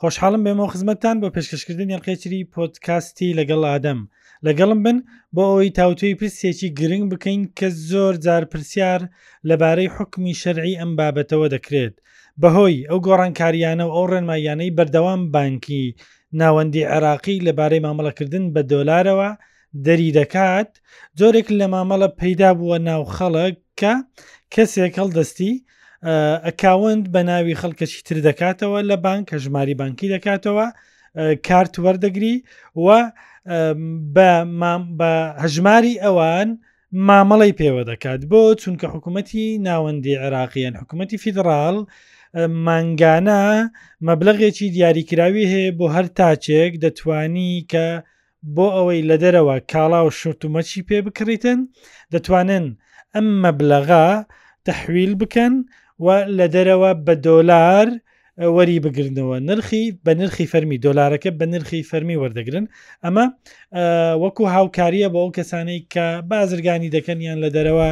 خۆشحاڵم بێمەوە خزمەتتان بۆ پێشکەشکردنی ئەڵلقەیتری پۆتکاستی لەگەڵ ئادەم لەگەڵم بن بۆ ئەوەی تاوتوی پرسێکی گرنگ بکەین کە زۆر جار پرسیار لەبارەی حکمی شەرعی ئەم بابەتەوە دەکرێت بەهۆی ئەو گۆڕانکاریانە و ئەو ڕێنماییانەی بەردەوام بانکی ناوەندی عێراقی لەبارەی مامەڵەکردن بە دۆلارەوە دەریدەکات، جۆرێک لە مامەڵە پەیدا بووە ناو خەڵک کە کەسێک هەڵدەستی ئەکاوەنت بە ناوی خەڵکەچی تر دەکاتەوە لە بانک کە ژماری بانکی دەکاتەوە کارت وەردەگری و بە هەژماری ئەوان مامەڵی پێوە دەکات بۆ چونکە حکوومەتتی ناوەندی عێراقییان حکوومەتتی فیدڕال مانگانە مەبلغێکی دیاریکراوی هەیە بۆ هەر تاچێک دەتانی کە بۆ ئەوەی لە دەرەوە کاڵا و شورت و مەچی پێ بکڕیتن دەتوانن ئەم مەبلەغە تەحویل بکەن و لە دەرەوە بە دۆلار وەری بگرنەوە نرخی بە نرخی فەرمی دۆلارەکە بە نرخی فەرمی وەردەگرن ئەمە وەکو هاوکاریە بۆ ئەو کەسانەی کە بازرگانی دەکەن یان لە دەرەوە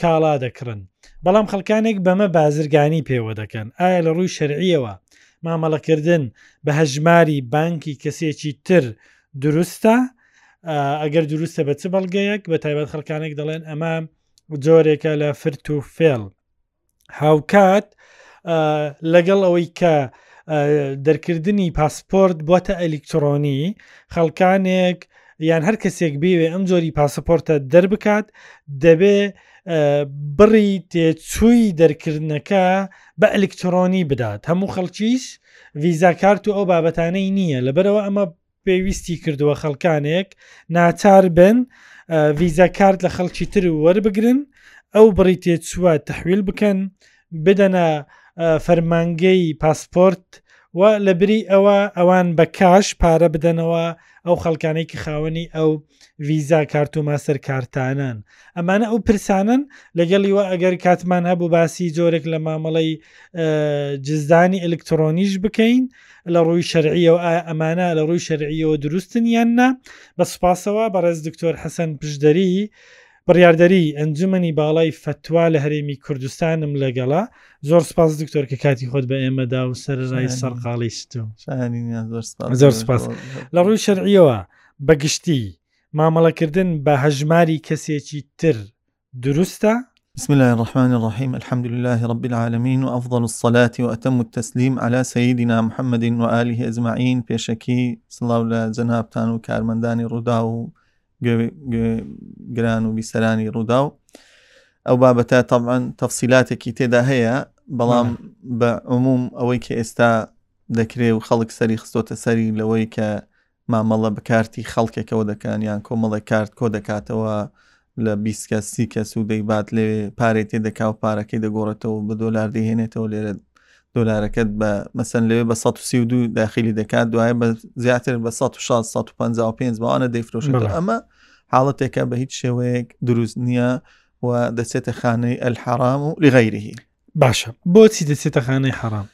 کاڵا دەکڕن بەڵام خەڵکانێک بەمە بازرگانی پێوە دەکەن ئایا لە ڕووی شەرعیەوە مامەڵەکردن بە هەژماری بانکی کەسێکی تر دروستە ئەگەر دروستە بە چ بەڵگەیەک بە تایبەت خەکانێک دەڵێن ئەمە جۆرێکە لە فرت و فێڵ هاوکات لەگەڵ ئەوەی کە دەرکردنی پاسپۆرت بووە ئەلیکترۆنی خەڵکانێک یان هەر کەسێک بێوێ ئەم جۆری پاسپۆرتە دەربکات دەبێ بڕی تێچووی دەرکردنەکە بە ئەلکترۆنی بدات هەموو خەڵکیش ڤیزا کارت و ئەو بابەتانەی نییە لەبەرەوە ئەمە پێویستی کردووە خەڵکانێک ناچار بن ڤیزا کارت لە خەڵکی تر وەربگرن ئەو بڕی تێچووە تحویل بکەن بدەنە فەرمانگەی پاسپۆرت و لە بری ئەوە ئەوان بە کاش پارە بدەنەوە ئەو خەڵکانێکی خاوەنی ئەو ویزا کارت و ماستەر کارتانان ئەمانە ئەو پرسانن لەگەڵیوە ئەگەر کاتمان هەبوو باسی جۆرێک لە مامەڵی جزدانی ئەلکترۆنیش بکەین لە ڕووی شەرعیەوە ئەمانە لە ڕووی شەرعیەوە دروستن یان نا بە سپاسەوە بەڕێز دکتۆر حەسەن پشدەری بڕاردەری ئەنجومنی باڵای فتووا لە هەرێمی کوردستانم لەگەڵا زۆر سپاس دکتۆر کە کاتی خۆت بە ئێمەدا و سەرڕای سەرقاڵیشت و زۆر سپاس لە ڕووی شەرعیەوە بە گشتی، مامەڵەکردن بە هەژماری کەسێکی تر دروستە؟ بسم اللە الرحمن الرحیم الحمد للە رب العالمین و افضل الصلاة و اتم التسلیم علی سیدنا محمد و آله اجمعین پێشەکی سڵاو لە جەنابتان و کارمەندانی ڕووداو و گران و بیسەرانی ڕووداو ئەو بابەتە تەمان تەفسیلاتێکی تێدا هەیە بەڵام بە عموم ئەوەی کە ئێستا دەکرێ و خەڵک سەری خستۆتە سەری لەوەی کە مامەڵە بە کارتی خەڵکێکەوە دەکەن یان کۆمەڵێک کارت کۆ دەکاتەوە لە بیسکە سی کەس و دەیبات لەوێ پارەی تێ دەکا و پارەکەی دەگۆڕێتەوە بە دۆلار دەهێنێتەوە لێرە دۆلارەکەت بە مەسەن لەوێ بە 1932 داخلی دەکات دوایە بە زیاتر بە 1655 باوانە دەیفرۆشێت ئەمە حاڵەتێکە بە هیچ شێوەیەک دروست نییە و دەچێتە خانەی ئەلحرام و لغیرهی باشە بۆچی دەچێتە خانەی حەڕام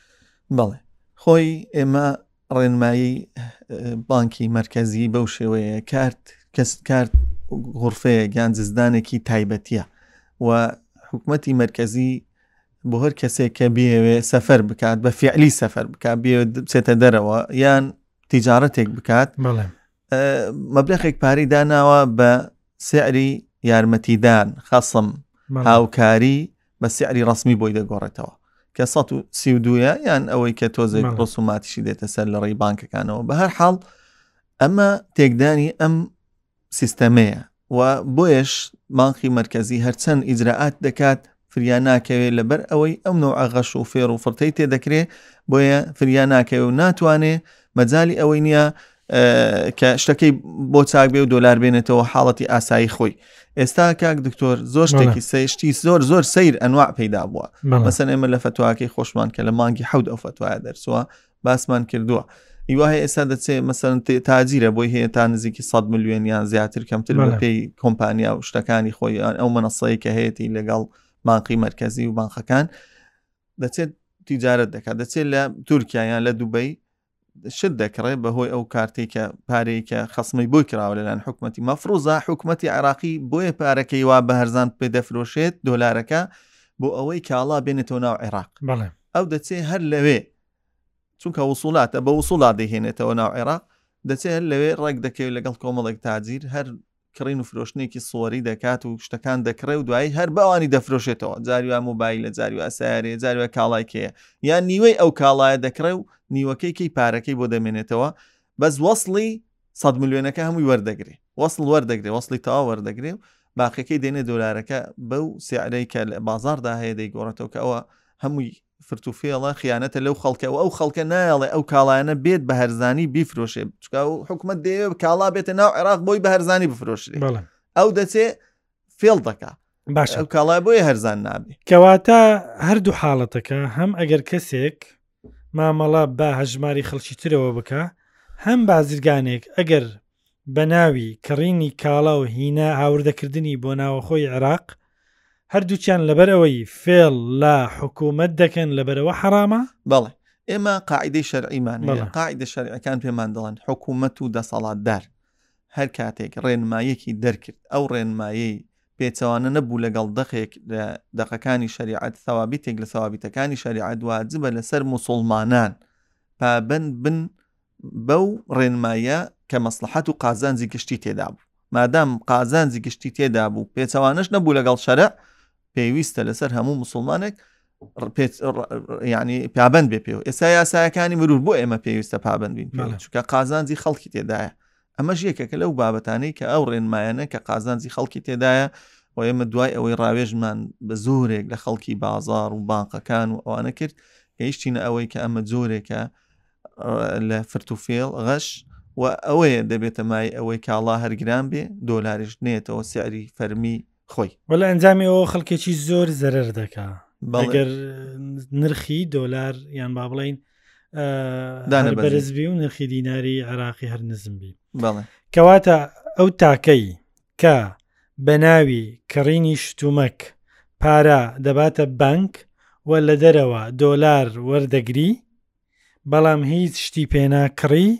بەڵێ خۆی ئێمە ڕێنمایی بانکی مرکزی بەو شێوەیە کارت کەس کارت غرفەیە گیان جزدانێکی تایبەتە و حکوومەتی مرکزی بۆ هەر کەسێک کە بێوێ سەفەر بکات بە فعلی سەفەر بکات بێ بچێتە دەرەوە یان تیجارەتێک بکات مەبلەخێک پارەی داناوە بە سعری یارمەتیدان خەسم هاوکاری بە سعری ڕسمی بۆی دەگۆڕێتەوە کە 1970 یان ئەوەی کە تۆزێک ڕسوماتیشی دێتە سەر لە ڕێی بانکەکانەوە بە هەر حاڵ ئەمە تێکدانی ئەم سیستەمەیە و بۆیەش بانقی مەرکەزی هەرچەند ئیجرائات دەکات فریا ناکەوێت لەبەر ئەوەی ئەم نەوعە غەش و فێڕ و فڕتەی تێدەکرێ بۆیە فریا ناکەوێ و ناتوانێ مەجای ئەوەی نییە کە شتەکەی بۆ چاک بێ و دۆلار بێنێتەوە حاڵەتی ئاسایی خۆی ئێستا کاک دکتۆر زۆر شتێکی سەیشتی زۆر زۆر سیر ئەنواع پەیدا بووە مەسەن ئێمە لە فتوواکەی خۆشمان کە لە مانگی حەود ئەو فتوایە دەرسووە باسمان کردووە هیواهەیە ئێستا دەچێت مەسەرن تاجیرە بۆی هەیە تا نزیکی 100 ملیۆنیان زیاتر کەمتر بە پێی کۆمپانیا و شتەکانی خۆی ئەو منەسەیە کە هەیەی لەگەڵ مانقی مرکزی و بانقەکان دەچێت تیجارت دەکات دەچێت لە تورکیایان لە دوبەی شت دەکڕێت بەهۆی ئەو کارتێکە پارەیەکە خستمەی بۆی کراوە لەلاەن حکوومەتتی مەفروزا حکوومەتتی عراقی بۆیە پارەکەی وا بە هەرزان پێ دەفرۆشێت دۆلارەکە بۆ ئەوەی کاڵا بێنێتەوە ناو عێراق ئەو دەچێت هەر لەوێ چونکە وسوڵاتە بە وسوڵات دەهێنێتەوە ناو عێراق دەچێت هەر لەوێ ڕێک دەکەوێت لەگەڵ کۆمەڵێک تاجیر هەر کڕین و فرۆشتنێکی سوەری دەکات و شتەکان دەکڕێ و دوایی هەر بەوانی دەفرۆشێتەوە جاروە موبایل لە جاروە سارێ جاروە کاڵایکەیە یان نیوەی ئەو کاڵایە دەکڕێ و نیوەکەی کەی پارەکەی بۆ دەمێنێتەوە بەس وەصلی سەد ملیۆنەکە هەمووی وەردەگرێ وەصل وەردەگرێ وەصلی تەوا وەردەگرێ و باقیەکەی دێنێ دۆلارەکە بەو سیعرەی کە لە بازاردا هەیە دەیگۆڕێتەوە کە ئەوە هەمووی فرت و فێڵە خیانەتە لەو خەڵکە و ئەو خەڵکە نایڵێ ئەو کاڵایانە بێت بە هەرزانی بیفرۆشێ چکا و حکومت دەیەوێت کاڵا بێتە ناو عێراق بۆی بە هەرزانی بفرۆشێ بەڵێ ئەو دەچێ فێڵ دەکا باشە ئەو کاڵا بۆیە هەرزان نابێ کەواتە هەردوو حاڵەتەکە هەم ئەگەر کەسێک مامەڵە بە هەژماری خەڵکی ترەوە بکە هەم بازرگانێک ئەگەر بە ناوی کڕینی کاڵا و هینا هاوردەکردنی بۆ ناوەخۆی عێراق، هەردووکیان لەبەر ئەوەی فێڵ لە حکوومەت دەکەن لەبەرئەوە حەڕامە؟ بەڵێ، ئێمە قاعیدەی شەرعیمان هەیە، قاعیدە شەرعیەکان پێمان دەڵێن حکوومەت و دەسەڵاتدار هەر کاتێک ڕێنماییەکی دەرکرد ئەو ڕێنمایەی پێچەوانە نەبوو لەگەڵ دەقێک لە دەقەکانی شەریعەت سەوابیتێک لە سەوابیتەکانی شەریعەت واجبە لەسەر موسوڵمانان پابەند بن بەو ڕێنماییە کە مەسلحەت و قازانجی گشتی تێدا بوو مادام قازانجی گشتی تێدا بوو پێچەوانش نەبوو لەگەڵ شەرع پێویستە لەسەر هەموو مسلمانێک ینی پابند بێ پێ و ئێستا یاسایەکانی مرور بۆ ئێمە پێویستە پابند بین چکە قازانجی خەڵکی تێدایە ئەمەش یەکێکە لەو بابەتانەی کە ئەو ڕێنمایەنە کە قازانجی خەڵکی تێدایە و ئێمە دوای ئەوەی ڕاوێژمان بە زۆرێک لە خەڵکی بازار و بانقەکان و ئەوانە کرد گەیشتینە ئەوەی کە ئەمە جۆرێکە لە فرت و فێڵ غەش و ئەوەیە دەبێتە مای ئەوەی کاڵا هەرگران بێ دۆلاریش نێتەوە سعری فەرمی خۆی وە لە ئەنجامی ئەوە خەڵکێکی زۆر زەرەر دەکا بەڵگەر نرخی دۆلار یان با بڵین دانە بەرزبی و نرخی دیناری عراقی هەر نزمبی کەواتە ئەو تاکەی کە بە ناوی کڕینی شتومەک پارە دەباتە بانک و لە دەرەوە دۆلار وەردەگری بەڵام هیچ شتی پێ ناکڕی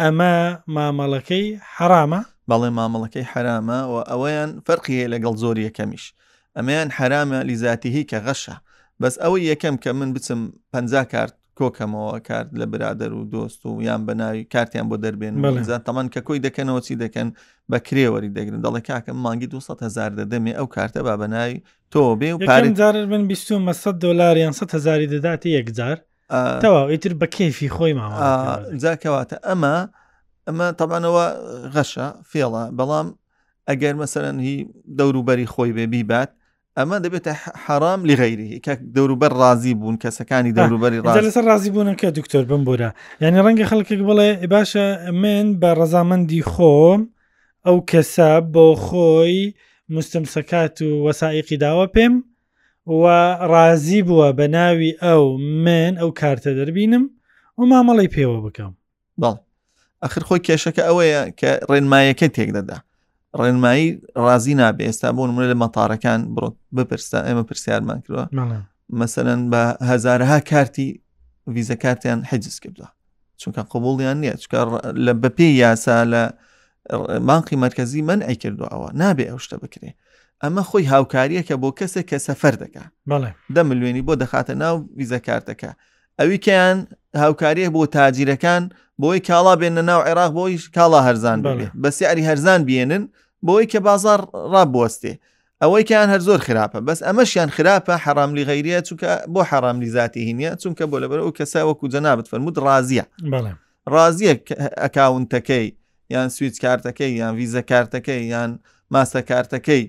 ئەمە مامەڵەکەی حەرامە؟ بەڵێ مامەڵەکەی حەرامە و ئەوەیان فەرقی هەیە لەگەڵ زۆر یەکەمیش ئەمەیان حەرامە لیزاتیهی کە غەشە بەس ئەوە یەکەم کە من بچم پ کارت کۆکەمەوە کارت لە برادەر و دۆست و یان بە ناوی کارتیان بۆ دەربێن بەزان تەمان کە کۆی دەکەنەوە چی دەکەن بە کرێوەری دەگرن دەڵێ کاکەم مانگی 200هزار دەدەمێ ئەو کارتە با بە ناوی تۆ بێ و پارێ جارر من بیستومە سە دلار یان سە هزاری دەداتە یەکجار تەواو ئیتر بە کەفی خۆی ماوە جاکەواتە ئەمە ئەمە تەبانەوە غەشە فێڵە بەڵام ئەگەر مەسەرەن هی دەوروبەری خۆی بێ بیبات ئەمە دەبێتە حرام لی غیری کە دەوروبەر ڕازی بوون کەسەکانی دەوروبەری ڕاز ڕازی بوونەکە دکتۆر بم بۆرە یعنی ڕەنگە خەڵکێک بڵێ باشە من بە ڕەزامەندی خۆم ئەو کەسە بۆخۆی موستمسەکات و وەسائیقی داوە پێم و ڕازی بووە بە ناوی ئەو من ئەو کارتە دەربینم و مامەڵی پێوە بکەم بەڵ ئەخر خۆی کێشەکە ئەوەیە کە ڕێنمایەکە تێک دەدا ڕێنمایی ڕازی نابێ ئێستا بۆ نمرە لە مەتارەکان بڕۆ بپرسە ئێمە پرسیارمان کردوە مەسەەن بە هەزارها کارتی ویزە کارتیان حجز کردووە چونکە قوبولیان نییە چکە لە بەپی یاسا لە بانقی مرکزی من ئەی کردو ئەوە نابێ ئەو شتە بکرێ ئەمە خۆی هاوکاریەکە بۆ کەسێک کە سەفەر دەکە دە ملیێنی بۆ دەخاتە ناو ویزە کارتەکە ئەوی کەیان هاوکاریە بۆ تاجیرەکان بۆی کاڵا بێنە ناو عێراق بۆی کاڵا هەرزان بێ بە سیعری هەرزان بێنن بۆی کە بازار ڕابوەستێ ئەوەی کەیان هەر زۆر خراپە بەس ئەمەشیان خراپە حەراملی غیریە چونکە بۆ حەراملی زیاتی هینە چونکە بۆ لەبەر ئەو کەسە وەکو جەنابەت فەرمووت ڕازیە ڕازیە ئەکاونتەکەی یان سویت کارتەکەی یان ویزە کارتەکەی یان ماسە کارتەکەی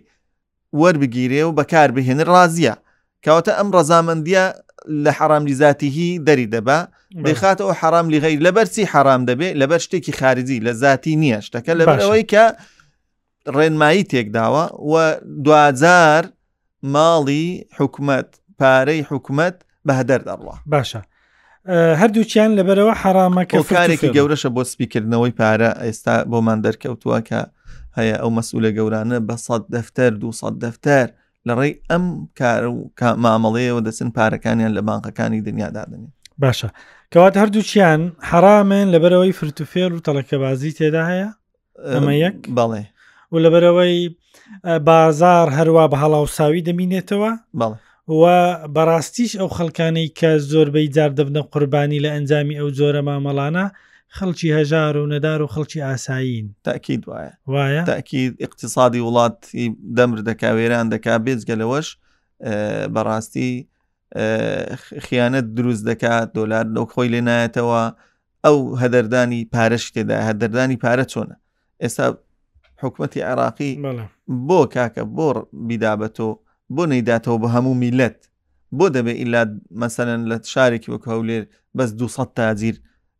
وەربگیرێ و بەکار بهێن ڕازیە کەواتە ئەم ڕەزامەندیە لە حرام لیزاتیهی دەری دەبا دەیخاتەوە حرام لیغی لەبەرچی حرام دەبێت لەبەر شتێکی خارجی لە زیاتی نییە شتەکە لەبەرەوەی کە ڕێنمایی تێکداوە و دوجار ماڵی حکومت پارەی حکومت بە هەدەر دەڕوە باشە هەردووچیان لەبەرەوە حەرامەکە کارێکی گەورەشە بۆ سپیکردنەوەی پارە ئێستا بۆمان دەرکەوتووە کە هەیە ئەو مەسئولە گەورانە بە سەد دەفتەر دو سەد دەفتەر لە ڕێی ئەم کار و مامەڵەیەوە دەچن پارەکانیان لە بانقەکانی دنیا دادنێ باشە کەوات هەردووچیان حەرامێن لەبەرەوەی فرتوفێل و تەڵەکەبازی تێدا هەیە ئەمە یەک بەڵێ و لەبەرەوەی بازار هەروە بە هەڵاوساوی دەمینێتەوە بەڵێ و بەڕاستیش ئەو خەڵکانەی کە زۆربەی جار دەبنە قوربانی لە ئەنجامی ئەو جۆرە مامەڵانە خەڵکی هەژار و نەدار و خەڵکی ئاسایین تاکیید وایە وایە تاکیید اقتصادی وڵات دەمر دەکا وێران دەکا بێجگە لەوەش بەڕاستی خیانەت دروست دەکات دۆلار لەو خۆی لێ نایەتەوە ئەو هەدەردانی پارەش تێدا هەدەردانی پارە چۆنە ئێستا حکوومەتتی عێراقی بۆ کاکە بۆ بیدا بە تۆ بۆ نەیداتەوە بە هەموو میلەت بۆ دەبێت ئیلا مەسەن لە شارێکی وەک هەولێر بەس 200 تاجیر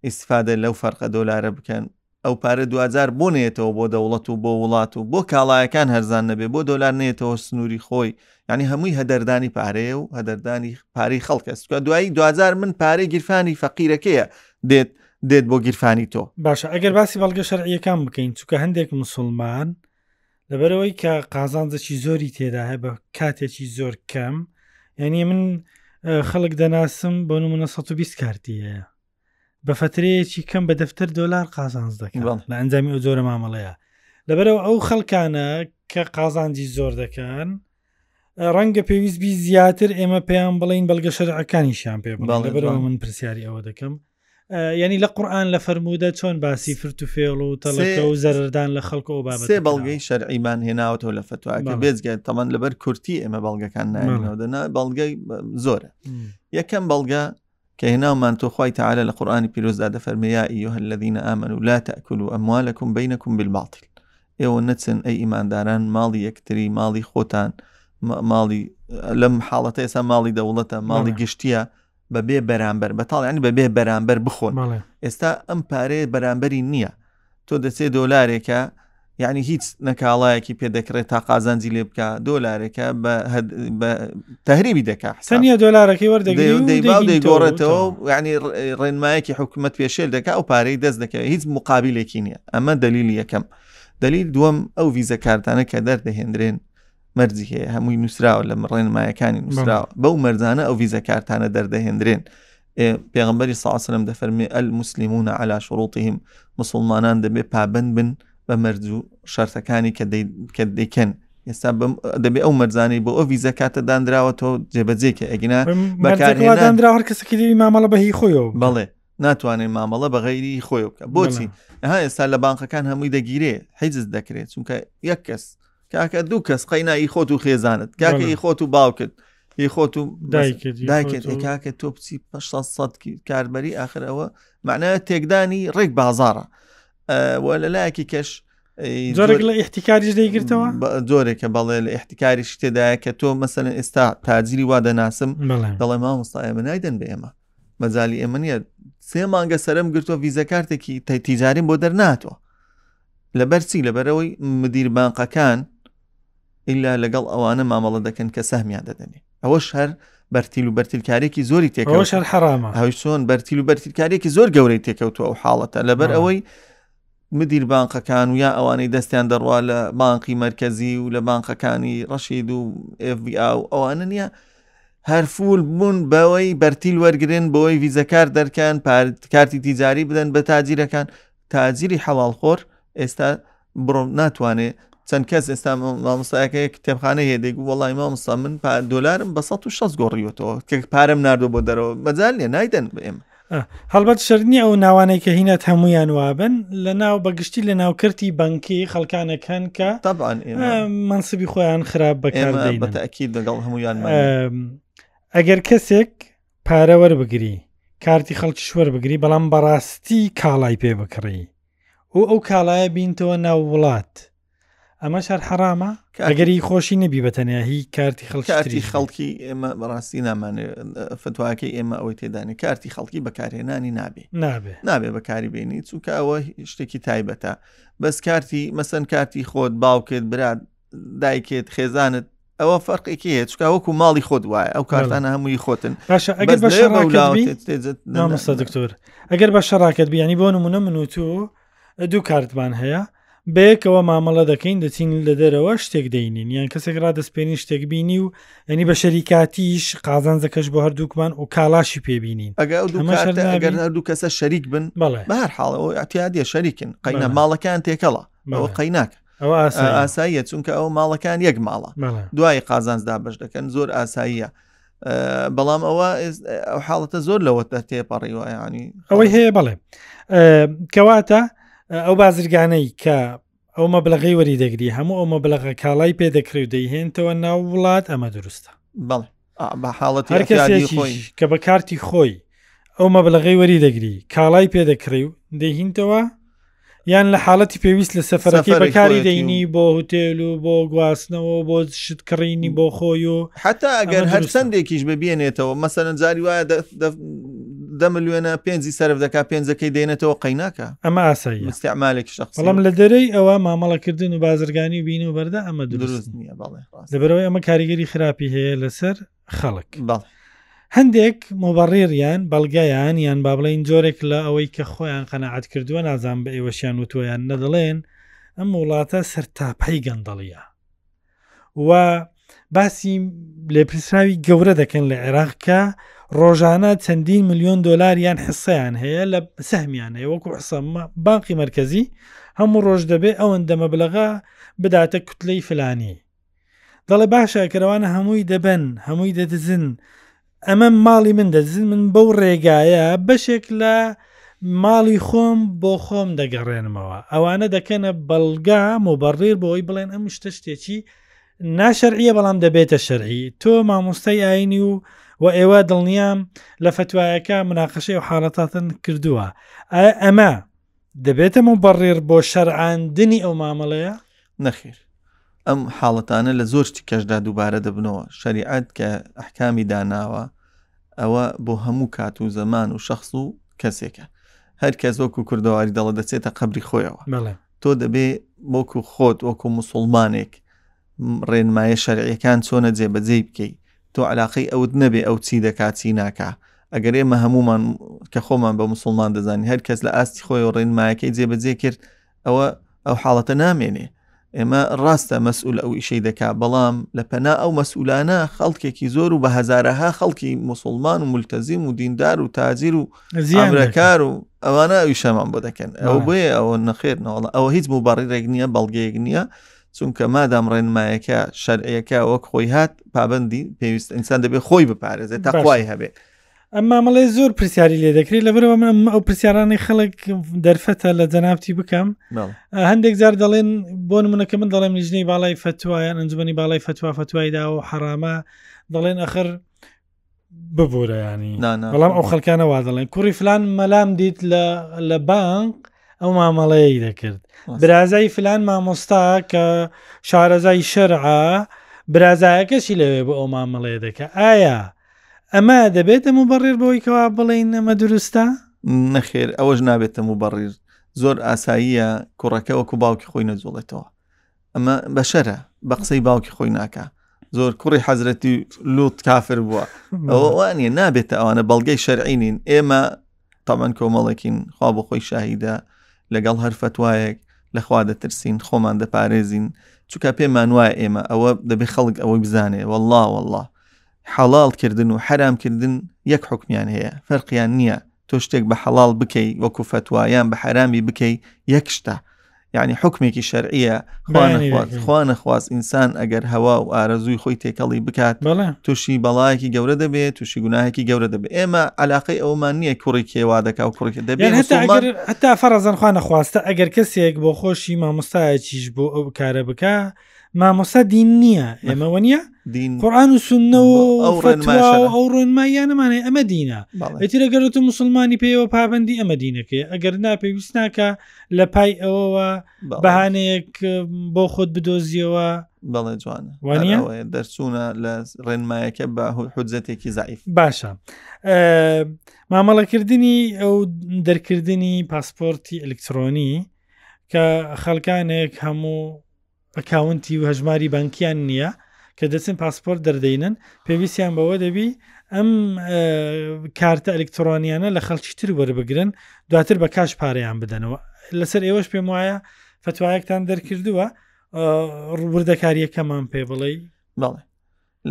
ئیسفادە لەو فەرقە دۆلارە بکەن ئەو پارە دوجار بۆ نێتەوە بۆ دەوڵەت و بۆ وڵات و بۆ کاڵایەکان هەرزان نەبێ بۆ دۆلار نێتەوە سنووری خۆی یعنی هەمووی هەدەردانی پارەیە و هەدەردانی پارەی خەڵکە سکە دوایی دوجار من پارەی گیرفانی فەقیرەکەیە دێت دێت بۆ گیرفانی تۆ باشە ئەگەر باسی بەڵگە شەرعیەکان بکەین چونکە هەندێک مسلمان لەبەرەوەی کە قازانجەکی زۆری تێدا هەیە بە کاتێکی زۆر کەم یعنی من خەڵک دەناسم بۆ نمونە 120 کارتی هەیە بە فترەیەکی کەم بە دەفتەر دۆلار قازانز دەکەن لە ئەنجامی ئەو جۆرە مامەڵەیە لەبەرەوە ئەو خەڵکانە کە قازانجی زۆر دەکەن ڕەنگە پێویست بی زیاتر ئێمە پێیان بڵین بەڵگە شەرعەکانیشیان پێ بەڵێ من پرسیاری ئەوە دەکەم ینی لە قورآان لە فەرموودە چۆن باسی فرت و فێڵ و تەڵەکە و زەردان لە خەڵکە و بابەت سێ بەڵگەی شەرعیمان هێناوەەوە لە فتوواکە بێزگای تەمان لەبەر کورتی ئێمە بەڵگەکان نایەوەدەنا بەڵگەی زۆرە یەکەم بەڵگە کە هێناومان تۆ خوای تەعالا لە قورئانی پیرۆزدا دەفەرمێ یا ئەیها الذین آمنوا لا تأکلوا اموالکم بینکم بالباطل ئێوە نەچن ئەی ئیمانداران ماڵی یەکتری ماڵی خۆتان ماڵی لەم حاڵەتە ئێسا ماڵی دەوڵەتە ماڵی گشتیە بەبێ بەرامبەر بەتاڵیانی بەبێ بەرامبەر بخۆن ئێستا ئەم پارەیە بەرامبەری نییە تۆ دەچێ دۆلارێکە یعنی هیچ نەکاڵایەکی پێ دەکرێت تا قازانجی لێ بکە دۆلارێکە بە تەریبی دەکا حسانە دۆلارەکەی وەردەگۆڕێتەوە ینی ڕێنمایەکی حکوومەت پێشێل دەکا ئەو پارەی دەست دەکەوێت هیچ مقابلێکی نییە ئەمە دلیل یەکەم دلیل دووەم ئەو ویزە کارتانە کە دەردەهێنرێن مەرجی هەیە هەمووی نووسراوە لە ڕێنمایەکانی نووسراوە بەو مەرزانە ئەو ویزە کارتانە دەردەهێنرێن پێغەمبەری صلی اللە علیه و سلم دەفەرموێ المسلمون علی شروطهم مسلمانان دەبێ پابەند بن بە مەرج و شەرتەکانی کە دەیکەن ئێستا دەبێ ئەو مەرزانەی بۆ ئەو ویزە کاتە دانراوە تۆ جێبەجێ کە ئەگینا بەکاردانرا هەر کەسەکە لێوی مامەڵە بەهی خۆیەوە بەڵێ ناتوانێت مامەڵە بە غەیری خۆی بکە بۆچی ها ئێستا لە بانقەکان هەمووی دەگیرێ حیجز دەکرێت چونکە یەک کەس کاکە دوو کەس قەینا ئی خۆت و خێزانت کاکە ئی خۆت و باوکت ئی خۆت و دایکت کاکە تۆ بچی پە سەدکی کاربەری آخر ئەوە معناە تێکدانی ڕێک بازارە وە لە لایەکی کەش زۆرێک لە ئیحتیکاریش دەیگرتەوە زۆرێکە بەڵێ لە ئیحتیکاریش تێدایە کە تۆ مەسەن ئێستا تاجری وا دەناسم دەڵێ مامۆستای من نایدەن بە ئێمە مەزای ئێمە نیە سێ مانگە سرم گرتووە ویزە کارتێکی تەتیجاریم بۆ دەرناتەوە لەبەر چی لەبەرەوەی مدیر بانقەکان ئللا لەگەڵ ئەوانە مامەڵە دەکەن کە سەهمیان دەدەنێ ئەوەش هەر بەرتیل و بەرتیلکارێکی زۆری تێکەوە شەر حرامە هاویسۆن بەرتیل و بەرتیلکارێکی زۆر گەورەی تێکەوتو ئەو حاڵەتە لەبەر ئەوەی مدیر بانقەکان و یا ئەوانەی دەستیان دەڕوا لە بانقی مرکزی و لە بانقەکانی ڕەشید و FBA و ئەوانە نییە هەرفول بوون بەوەی بەرتیل وەرگن بۆی ویزەکار دەرکەن کارتی تیجاری بدەن بە تاجیرەکان تاجری حەڵاڵ خۆر ئێستا بڕۆ ناتوانێ چەند کەس ئێستا مامۆستایەکە کتێبخانە هێدێک وڵی مامۆستا من پا دلارم بە 1600 گۆڕیوەەوە کە پارەم نردۆ بۆ دەرەوە بەجار لێ نایدەن بێم هەڵبەت شەرنی ئەو ناوانەی کە هینات هەمویان وابن لە ناو بەگشتی لە ناوکردی بەنکی خەڵکانێک هەن کە تابان منسبی خۆیان خراپ بەکار بەتەکی دەگەڵ هەمویان ئەگەر کەسێک پارە وەربگری کارتی خەڵکیش وەربگری بەڵام بەڕاستی کاڵای پێ بکڕی و ئەو کاڵایە بینتەوە ناو وڵات ئەمە شار حەرامە ئەگەری خۆشی نەبی بەتەنیا هی کارتی خەڵکی خەڵکی ئێمە بەڕاستی نامانێ فتوواکەی ئێمە ئەوەی تێدانی کارتی خەڵکی بەکارهێنانی نابێ نابێ نابێ بەکاری بینی چونکە ئەوە شتێکی تایبەتە بەس کارتی مەسەن کارتی خۆت باوکت برات دایکێت خێزانت ئەوە فەرقێکی هەیە چکا وەکو ماڵی خۆت وایە ئەو کارتانە هەمووی خۆتن باشە ئەگەر بە شەڕاکەمەسە دکتۆر ئەگەر بە شەڕاکەت بیانی بۆ نمونە من و تۆ دوو کارتمان هەیە بەیەکەوە مامەڵە دەکەین دەچین لە دەرەوە شتێک دەینین یان کەسێک را دەستپێنی شتێک بینی و ئەنی بە شەریکاتیش قازانجەکەش بۆ هەردووکمان و کاڵاشی پێبینین ئەگەر هەردوو کەسە شەریک بن بەڵێ بە هەر حاڵەوە ئەتیادە شەریکن قەینا ماڵەکان تێکەڵە بەوە قەیناکە ئەوە ئاساییە چونکە ئەو ماڵەکان یەک ماڵە دوای قازانج دابش دەکەن زۆر ئاساییە بەڵام ئەوە ئەو حاڵەتە زۆر لەوە تێپەڕی وایانی ئەوەی هەیە بڵێ کەواتە ئەو بازرگانەی کە ئەو مەبلغی وەری دەگری هەموو ئەو مەبلغە کاڵای پێ دەکری و دەیهێنتەوە ناو وڵات ئەمە دروستە بەڵێ هەرکەسێکیش کە بە کارتی خۆی ئەو مەبلغی وەری دەگری کاڵای پێدەکڕی و دەهینتەوە یان لە حاڵەتی پێویست لە سەفەرەکەی بەکاری دەینی بۆ هوتێل و بۆ گواستنەوە بۆ شت کڕینی بۆ خۆی و حتا ئەگەر هەر سندێکیش ببیێنێتەوە مەسەن جاری وایە دە ملیێنە پێنجی سرف دەکا پێنجەکەی دێنێتەوە قەیناکە ئەمە ئاسایی مستعمالێک شەخصڵم لە دەرەی ئەوە مامەڵەکردن و بازرگانی و بینی و بەردە ئەمە دروست نییە بەڵێ لەبەرەوەی ئەمە کاریگەری خراپی هەیە لەسەر خەڵک هەندێک مۆبڕێریان بەڵگەیان یان با بڵین جۆرێک لە ئەوەی کە خۆیان قەنەعات کردووە نازان بە ئێوەشیان وتویان نەدەڵێن ئەم وڵاتە سەر تاپەی گەندەڵیە و باسی لێپرسراوی گەورە دەکەن لە عێراق کە ڕۆژانە چەندین میلیۆن دۆلاریان حسەیان هەیە لە سەهمیان هەیە وەکو حسەمە بانقی مرکزی هەموو ڕۆژ دەبێ ئەوەن دەمەبلغا بداتە کوتلەی فلانی دەڵێ باشە کەرەوانە هەمووی دەبەن هەمووی دەدزن ئەمە ماڵی من دەدزن من بەو ڕێگایە بەشێک لە ماڵی خۆم بۆ خۆم دەگەڕێنمەوە ئەوانە دەکەنە بەڵگا مۆبەڕێر بۆی بڵێن ئەم شتە شتێکی ناشەرعیە بەڵام دەبێتە شەرعی تۆ مامۆستای ئاینی و و ئێوە دڵنیام لە فتوایەکە مناقەشەی و حاڵەتاتن کردووە ئەمە دەبێتە موبەڕڕیر بۆ شەرعاندنی ئەو مامەڵەیە؟ نەخێر ئەم حاڵەتانە لە زۆر شتی کەشدا دووبارە دەبنەوە شەریعەت کە ئەحکامی داناوە ئەوە بۆ هەموو کات و زەمان و شخص و کەسێکە هەر کەس وەکو کوردەواری دەڵە دەچێتە قبری خۆیەوە تۆ دەبێ وەکو خۆت وەکو مسلمانێک ڕێنمایە شەرعیەکان چۆنە جێبەجێی بکەیت تۆ علاقەی ئەوت نەبێ ئەو چی دەکا چی ناکا ئەگەر ئێمە هەمومان کە خۆمان بە مسلمان دەزانین هەر کەس لە ئاستی خۆی و ڕێنمایەکەی جێبەجێ کرد ئەوە ئەو حاڵەتە نامێنێ ئێمە ڕاستە مەسئول ئەو ئیشەی دەکا بەڵام لە پەنا ئەو مەسئولانە خەڵکێکی زۆر و بە هزارەها خەڵکی مسلمان و ملتەزیم و دیندار و تاجیر و زیانرەکار و ئەوانە ئەویشەمان بۆ دەکەن ئەو بۆیە ئەوە نەخێرنەوەڵ ئەوە هیچ بۆ بەڕی ڕێک نییە بەڵگەیەک نییە چونکە مادام ڕێنمایەکە شەرعەکە وەک خۆی هات پابندی پێویست ئینسان دەبێت خۆی بپارێزێت تاخوای هەبێت ئەمما مەڵێ زۆر پرسیاری لێ دەکرێت لە برەوە من ئەو پرسیارانی خەڵک دەرفەتە لە جەنابتی بکەم هەندێک جار دەڵێن بۆ منەکە من دەڵێم لیژنەی باڵای فتوایان ئەنجومی باڵای فتووا فتوای داوە حەرامە دەڵێن ئەخر ببوورە ینی بەڵام ئەو خەلکانە وا دەڵێن کوڕی فلان مەلام دیت لە لە بانک ئەو مامەڵەیەی دەکرد برازای فلان مامۆستا کە شارەزای شەرعە برازایەکەشی لەوێ بۆ ئەو مامەڵەیە دەکە ئایا ئەمە دەبێتە و بەڕێر بۆی کەوا بڵین ئەمە دروستە نەخێر ئەوەش نابێتە و بەڕێز زۆر ئاساییە کوڕەکە وەکو باوکی خۆی نەجوڵێتەوە ئەمە بەشەرە بە قسەی باوکی خۆی ناکە زۆر کوڕی حەزرەتی لوت کافر بووە ئەوانە نابێتە ئەوانە بەڵگەی شەرعینین ئێمە تامان کۆمەڵێکین خوا بۆ خۆی شاهیدە لەگەڵ هەر فتوایەک لەخوا دەترسین خۆمان دەپارێزین چکە پێمان وایە ئێمە ئەوە دەبێ خەڵک ئەوەی بزانێ والله والله حەڵاڵ کردن و حەرام کردن یەک حوکمیان هەیە فەرقیان نیە تۆ شتێک بە حەڵاڵ بکەی وەکو فەتوا یان بە حەرامی بکەی یەک شتە یعنی حکمێکی شەرعیە خوا نەخواست ئینسان ئەگەر هەوا و ئارەزووی خۆی تێکەڵی بکات تووشی بەڵایەکی گەورە دەبێت تووشی گوناهێکی گەورە دەبێت ئێمە علاقەی ئەومان نییە کوڕی کێوا دەکا و کوڕێک دەبێت هەتا فەرەزەنخوا نەخواستە ئەگەر کەسێک بۆ خۆشی مامۆستایەکیش بۆ ئەو کارە بکە مامۆستا دین نییە ئێمە وە نیە دین قورآان و سنە و ئەو ئەو ڕۆنما یانەمانێ ئەمە دینە ئەتیرە گەرت و مسلمانی پێوە پابندی ئەمە دینەکەی ئەگەر ناپێویست ناکە لە پای ئەوەوە بەهانەیەک بۆ خۆت بدۆزیەوە بەڵێ جوانە وانە دەرچوونە لە ڕێنمایەکە بە حجەتێکی زعیف باشە مامەڵەکردنی ئەو دەرکردنی پاسپۆرتی ئەلکترۆنی کە خەڵکانێک هەموو ئەکاونتی و هەژماری بانکیان نییە کە دەچن پاسپۆرت دەردەینن پێویستیان بەوە دەبی ئەم کارتە ئەلکترۆنیانە لە خەڵکی تر وەربگرن دواتر بە کاش پارەیان بدەنەوە لەسەر ئێوەش پێم وایە فتوایەکتان دەرکردووە ڕووردەکاریەکەمان پێ بڵێ بەڵێ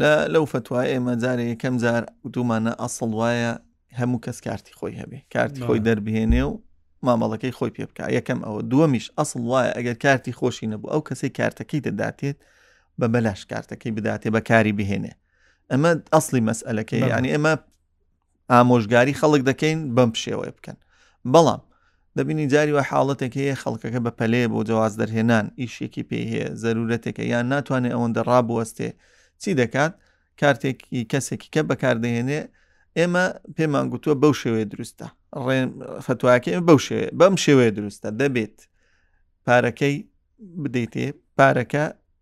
لە لەو فتوای ئێمە جارێ یەکەم جار وتومانە ئەسڵ وایە هەموو کەس کارتی خۆی هەبێ کارتی خۆی دەربهێنێ و مامەڵەکەی خۆی پێ بکە یەکەم ئەوە دووەمیش ئەسڵ وایە ئەگەر کارتی خۆشی نەبوو ئەو کەسی کارتەکەی دەداتێت بە بەلاش کارتەکەی بداتێ بەکاری بهێنێ ئەمە ئەسلی مەسئلەکەی ینی ئێمە ئامۆژگاری خەڵک دەکەین بەم پشێوەیە بکەن بەڵام دەبینی جاری وە حاڵەتێک هەیە خەڵکەکە بە پەلێ بۆ جواز دەرهێنان ئیشێکی پێ هەیە زەرورەتێکە یان ناتوانێت ئەوەندە ڕابوەستێ چی دەکات کارتێکی کەسێکی کە بەکاردەهێنێ ئێمە پێمان گوتووە بەو شێوەیە دروستە ڕێ فتوواکە ئێمە بەو شێوێ بەم شێوەیە دروستە دەبێت پارەکەی بدەیتێ پارەکە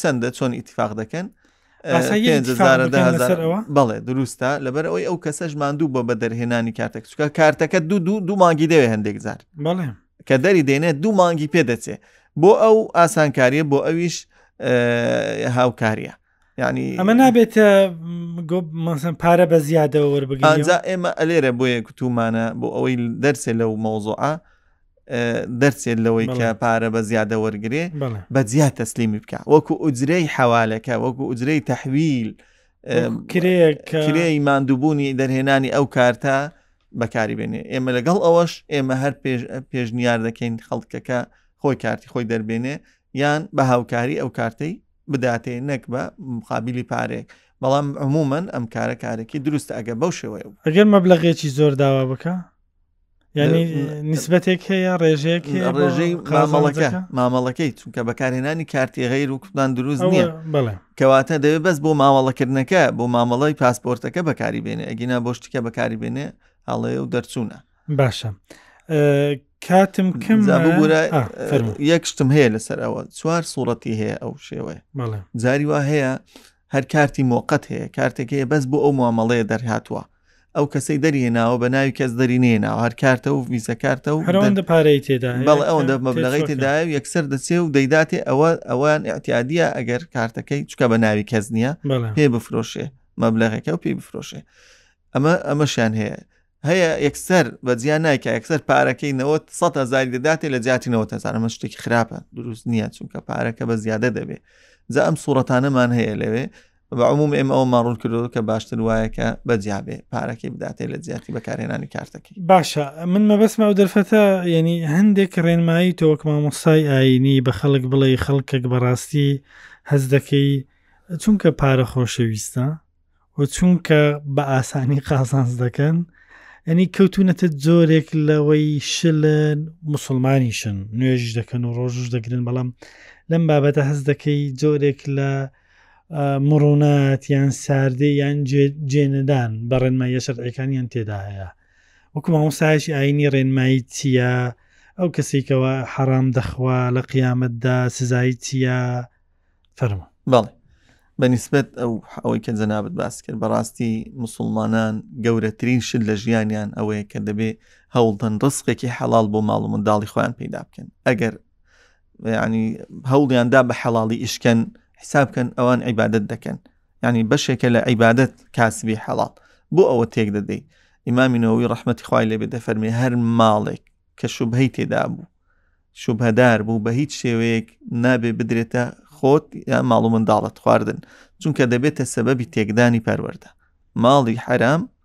چەندە چۆن ئیتفاق دەکەن بەڵێ دروستە لەبەر ئەوی ئەو کەسەش ماندوو بە بە دەرهێنانی کارتێک چکە کارتەکە دوو دوو دوو مانگی دەوێ هەندێک زار بەڵێ کە دەری دێنێت دوو مانگی پێ دەچێ بۆ ئەو ئاسانکاریە بۆ ئەویش هاوکاریە ینی ئەمە نابێت مەسم پارە بە زیادەوە وەربگەجا ئێمە ئەلێرە بۆیە کوتومانە بۆ ئەوەی دەرسێ لەو مەوزوعە دەرچێت لەوەی کە پارە بە زیادە وەرگێ بە جیا تەسلیمی بکە وەکو ئوجرەی حەوالەکە وەکو ئوجرەی تەحویل کرێی مادووبوونی دەرهێنانی ئەو کارتە بەکاری بێنێ ئێمە لەگەڵ ئەوەش ئێمە هەر پێشنیار دەکەین خەڵکەکە خۆی کارتی خۆی دەربێنێ یان بە هاوکاری ئەو کارتەی بداتێ نەک بە مقابلی پارێک بەڵام عمومەن ئەم کارە کارێکی دروست ئەگە بەو شێوەیە ئەگەر مەبلغێکی زۆر داوا بکە ینی نسبەتێک هەیە ڕێژێک ڕێژەی مامەڵەکە مامەڵەکەی چونکە بەکارهێنانی کارتی غیر و کوردان دروست نییە کەواتە دەوێت بەس بۆ مامەڵەکردنەکە بۆ مامەڵی پاسپۆرتەکە بەکاری بێنێ ئەگینا بۆ شتکە بەکاری بێنێ هەڵەیە و دەرچوونە باشە کاتم کەم یەک شتم هەیە لەسەر ئەوە چوار سوڵەتی هەیە ئەو شێوەیە جاری وا هەیە هەر کارتی مۆقەت هەیە کارتێک هەیە بەس بۆ ئەو مامەڵەیە دەرهاتوە ئەو کەسەی دەریێناوە بە ناوی کەس دەری نێناوە هەر کارتە و ویزە کارتە و هەرەوەندە پارەی تێدا بەڵ ئەوەندە مەبلغی تێدا و یەکسەر دەچێ و دەیداتێ ئەوە ئەوان احتیادیە ئەگەر کارتەکەی چکە بە ناوی کەس نییە پێ بفرۆشێ مەبلغەکە و پێی بفرۆشێ ئەمە ئەمەشیان هەیە هەیە یەکسەر بە جیان نایکە یەکسەر پارەکەی 90 زاری دەداتێ لە جیاتی 90 ئەمە شتێکی خراپە دروست نییە چونکە پارەکە بە زیادە دەبێ جا ئەم سوورەتانەمان هەیە لەوێ بە عموم ئێمە ئەومان ڕوون کردو کە باشتر وایە کە بەجیابێ پارەکەی بداتێ لە جیاتی بەکارهێنانی کارتەکەی باشە من مەبەسما و دەرفەتە یعنی هەندێک ڕێنمایی تۆ وەک مامۆستای ئاینی بە خەڵک بڵێ خەڵکێک بەڕاستی هەز دەکەی چونکە پارە خۆشەویستە و چونکە بە ئاسانی قازانز دەکەن ئەنی کەوتونەتە جۆرێک لەوەی شلن مسلمانیشن نوێژ دەکەن و ڕۆژش دەگرن بەڵام لەم بابەتە هەز دەکەی جۆرێک لە لە مڕوونات یان ساردی یان جێنەدان بە ڕێنماییە شەرعەکانیان تێدا هەیە وەکو مامۆستایشی ئاینی ڕێنمایی چییە ئەو کەسێکەوە حەرام دەخوا لە قیامەتدا سزایی چییە فەرمە بەڵێ بەنیسبەت ئەو ئەوەی کە جەنابەت باس کرد بەڕاستی مسلمانان گەورەترین شت لە ژیانیان ئەوەیە کە دەبێ هەوڵدەن ڕسقێکی حەڵال بۆ ماڵ و منداڵی خۆیان پیدا بکەن ئەگەر ینی هەوڵیان دا بە حەڵی ئیشکەن حساب بکەن ئەوان عیبادت دەکەن ینی بەشێکە لە عیبادت کاسبی حەڵات بۆ ئەوە تێک دەدەی ئیمامینەوەی ڕحمەتی خوای لێبێ دەفەرمی هەر ماڵێک کە شوبهەی تێدا بوو شوبهدار بوو بە هیچ شێوەیەک نابێ بدرێتە خۆت یا ماڵ و منداڵت خواردن چونکە دەبێتە سەبەبی تێکدانی پەروەەردە ماڵی حرام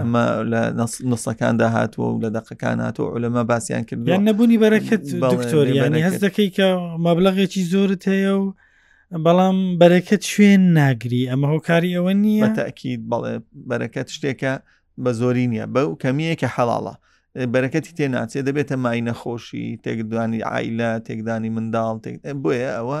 ئەمە لە نسەکاندا هاتووە و لە دەقەکان هاتوو عولەما باسییان کرد یان نەبوونی بەرەکەت دکتۆریانی هەست دەکەی کە مەبلغێکی زۆرت هەیە و بەڵام بەرەکەت شوێن ناگری ئەمە هۆکاری ئەوە نییە تاکیید بەڵێ بەرەکەت شتێکە بە زۆری نییە بەو کەمیەکە حەڵاڵە بەرەکەتی تێ ناچێت دەبێتە مای نەخۆشی تێکدانی ئایلە تێکدانی منداڵ بۆیە ئەوە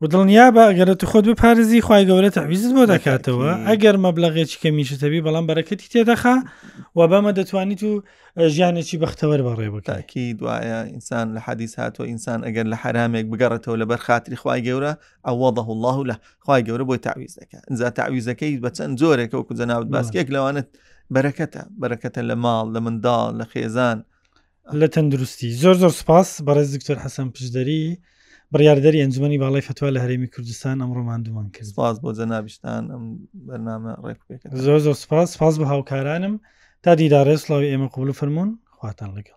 و دڵنیابە ئەگەرە تو خۆت بپارێزی خی گەورە تەویزت بۆ دەکاتەوە ئەگەر مەبلغێکی کەمیشت هەبی بەڵام بەرەکەتی تێدەخا و بەمە دەتوانی تو ژیانێکی بەختەوەر بەڕێ بکەکی دوایە ئینسان لە حەدیس هاتووە ئینسان ئەگەر لە حرامێک بگەڕێتەوە لە بەر خااتری خی گەورە ئەوەڵە الله لە خی گەورە بۆی تعویز دەکە ئەجا تعویزەکەی بە چەند جۆرێکە و کوجە ناوت باسکێک لەوانت بەرەکەتە بەرەکەتە لە ماڵ لە منداڵ لە خێزان لە تەندروستی زۆر زۆر سپاس بەڕێز دکتۆر حەسەن پشدەری بڕاردەری ئەنجومی باڵی فتووا لە هەرێمی کوردستان ئەم ڕۆماندومان کرد سپاس بۆ جەنابیشتان ئەم بەرنامە ڕێک زۆر زۆر سپاس سپاس بە هاوکارانم تا دیدا ڕێسڵاوی ئێمە قوبل و فرمونون خواتان لەگەڵ.